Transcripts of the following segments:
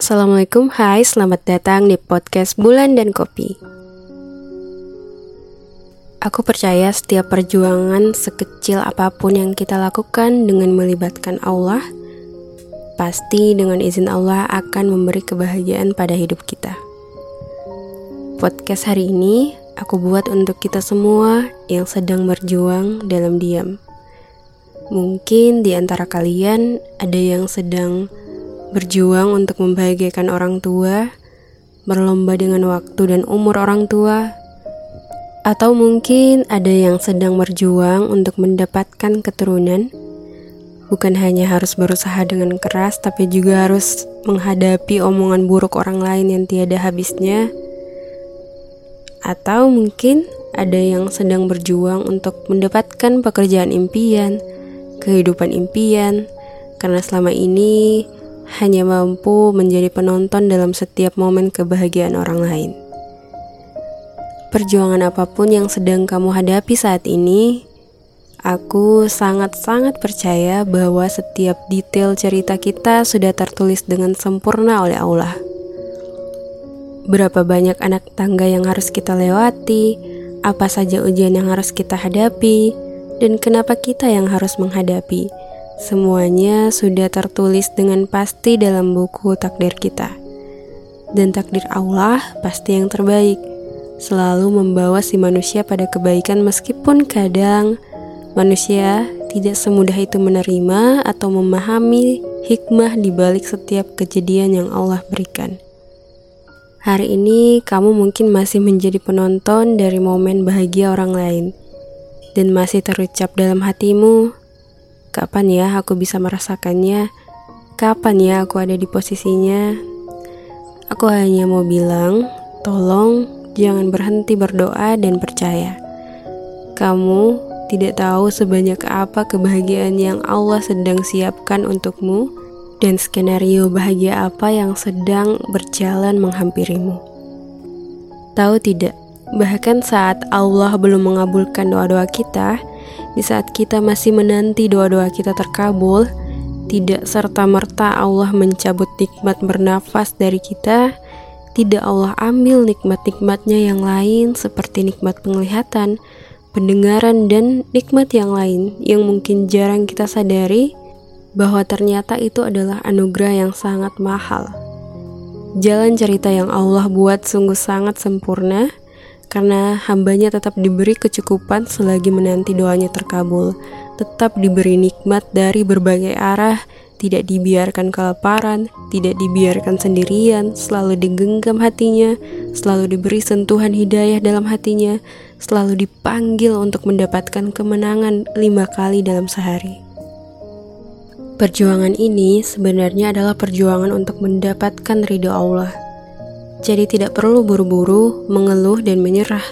Assalamualaikum, hai, selamat datang di podcast Bulan dan Kopi. Aku percaya setiap perjuangan sekecil apa pun yang kita lakukan dengan melibatkan Allah, pasti dengan izin Allah akan memberi kebahagiaan pada hidup kita. Podcast hari ini aku buat untuk kita semua yang sedang berjuang dalam diam. Mungkin di antara kalian ada yang sedang berjuang untuk membahagiakan orang tua, berlomba dengan waktu dan umur orang tua, atau mungkin ada yang sedang berjuang untuk mendapatkan keturunan, bukan hanya harus berusaha dengan keras, tapi juga harus menghadapi omongan buruk orang lain yang tiada habisnya, atau mungkin ada yang sedang berjuang untuk mendapatkan pekerjaan impian, kehidupan impian, karena selama ini hanya mampu menjadi penonton dalam setiap momen kebahagiaan orang lain. Perjuangan apa pun yang sedang kamu hadapi saat ini, aku sangat-sangat percaya bahwa setiap detail cerita kita sudah tertulis dengan sempurna oleh Allah. Berapa banyak anak tangga yang harus kita lewati, apa saja ujian yang harus kita hadapi, dan kenapa kita yang harus menghadapi Semuanya sudah tertulis dengan pasti dalam buku takdir kita. Dan takdir Allah pasti yang terbaik, selalu membawa si manusia pada kebaikan meskipun kadang manusia tidak semudah itu menerima atau memahami hikmah di balik setiap kejadian yang Allah berikan. Hari ini kamu mungkin masih menjadi penonton dari momen bahagia orang lain dan masih terucap dalam hatimu, Kapan ya aku bisa merasakannya? Kapan ya aku ada di posisinya? Aku hanya mau bilang, tolong jangan berhenti berdoa dan percaya. Kamu tidak tahu sebanyak apa kebahagiaan yang Allah sedang siapkan untukmu dan skenario bahagia apa yang sedang berjalan menghampirimu. Tahu tidak, bahkan saat Allah belum mengabulkan doa-doa kita, di saat kita masih menanti doa-doa kita terkabul, tidak serta-merta Allah mencabut nikmat bernafas dari kita, tidak Allah ambil nikmat-nikmatnya yang lain seperti nikmat penglihatan, pendengaran, dan nikmat yang lain yang mungkin jarang kita sadari bahwa ternyata itu adalah anugerah yang sangat mahal. Jalan cerita yang Allah buat sungguh sangat sempurna, karena hambanya tetap diberi kecukupan selagi menanti doanya terkabul, tetap diberi nikmat dari berbagai arah, tidak dibiarkan kelaparan, tidak dibiarkan sendirian, selalu digenggam hatinya, selalu diberi sentuhan hidayah dalam hatinya, selalu dipanggil untuk mendapatkan kemenangan lima kali dalam sehari. Perjuangan ini sebenarnya adalah perjuangan untuk mendapatkan ridho Allah jadi tidak perlu buru-buru mengeluh dan menyerah.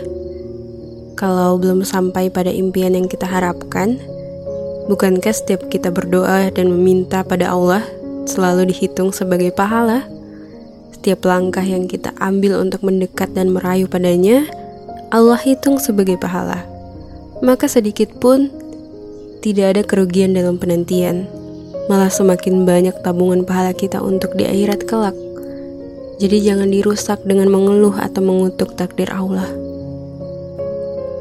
Kalau belum sampai pada impian yang kita harapkan, bukankah setiap kita berdoa dan meminta pada Allah selalu dihitung sebagai pahala? Setiap langkah yang kita ambil untuk mendekat dan merayu padanya, Allah hitung sebagai pahala. Maka sedikit pun tidak ada kerugian dalam penantian. Malah semakin banyak tabungan pahala kita untuk di akhirat kelak. Jadi jangan dirusak dengan mengeluh atau mengutuk takdir Allah.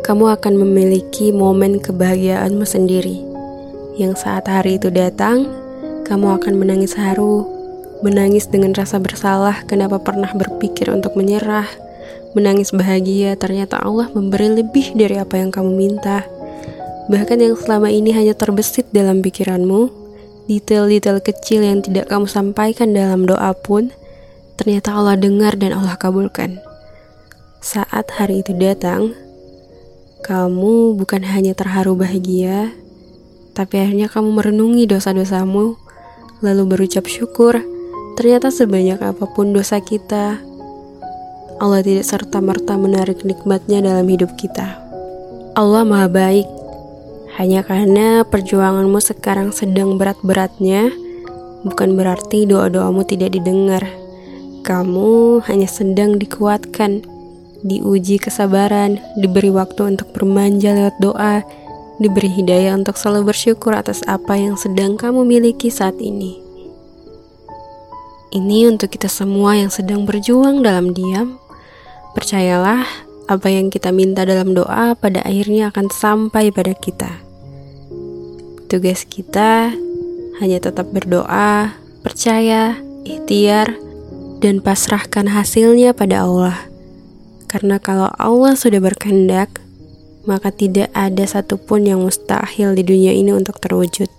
Kamu akan memiliki momen kebahagiaanmu sendiri. Yang saat hari itu datang, kamu akan menangis haru, menangis dengan rasa bersalah kenapa pernah berpikir untuk menyerah, menangis bahagia ternyata Allah memberi lebih dari apa yang kamu minta. Bahkan yang selama ini hanya terbesit dalam pikiranmu, detail-detail kecil yang tidak kamu sampaikan dalam doa pun, ternyata Allah dengar dan Allah kabulkan. Saat hari itu datang, kamu bukan hanya terharu bahagia, tapi akhirnya kamu merenungi dosa-dosamu, lalu berucap syukur. Ternyata sebanyak apa pun dosa kita, Allah tidak serta-merta menarik nikmatnya dalam hidup kita. Allah maha baik, hanya karena perjuanganmu sekarang sedang berat-beratnya, bukan berarti doa-doamu tidak didengar. Kamu hanya sedang dikuatkan, diuji kesabaran, diberi waktu untuk bermanja lewat doa, diberi hidayah untuk selalu bersyukur atas apa yang sedang kamu miliki saat ini. Ini untuk kita semua yang sedang berjuang dalam diam. Percayalah, apa yang kita minta dalam doa pada akhirnya akan sampai pada kita. Tugas kita hanya tetap berdoa, percaya, ikhtiar, dan pasrahkan hasilnya pada Allah. Karena kalau Allah sudah berkehendak, maka tidak ada satupun yang mustahil di dunia ini untuk terwujud.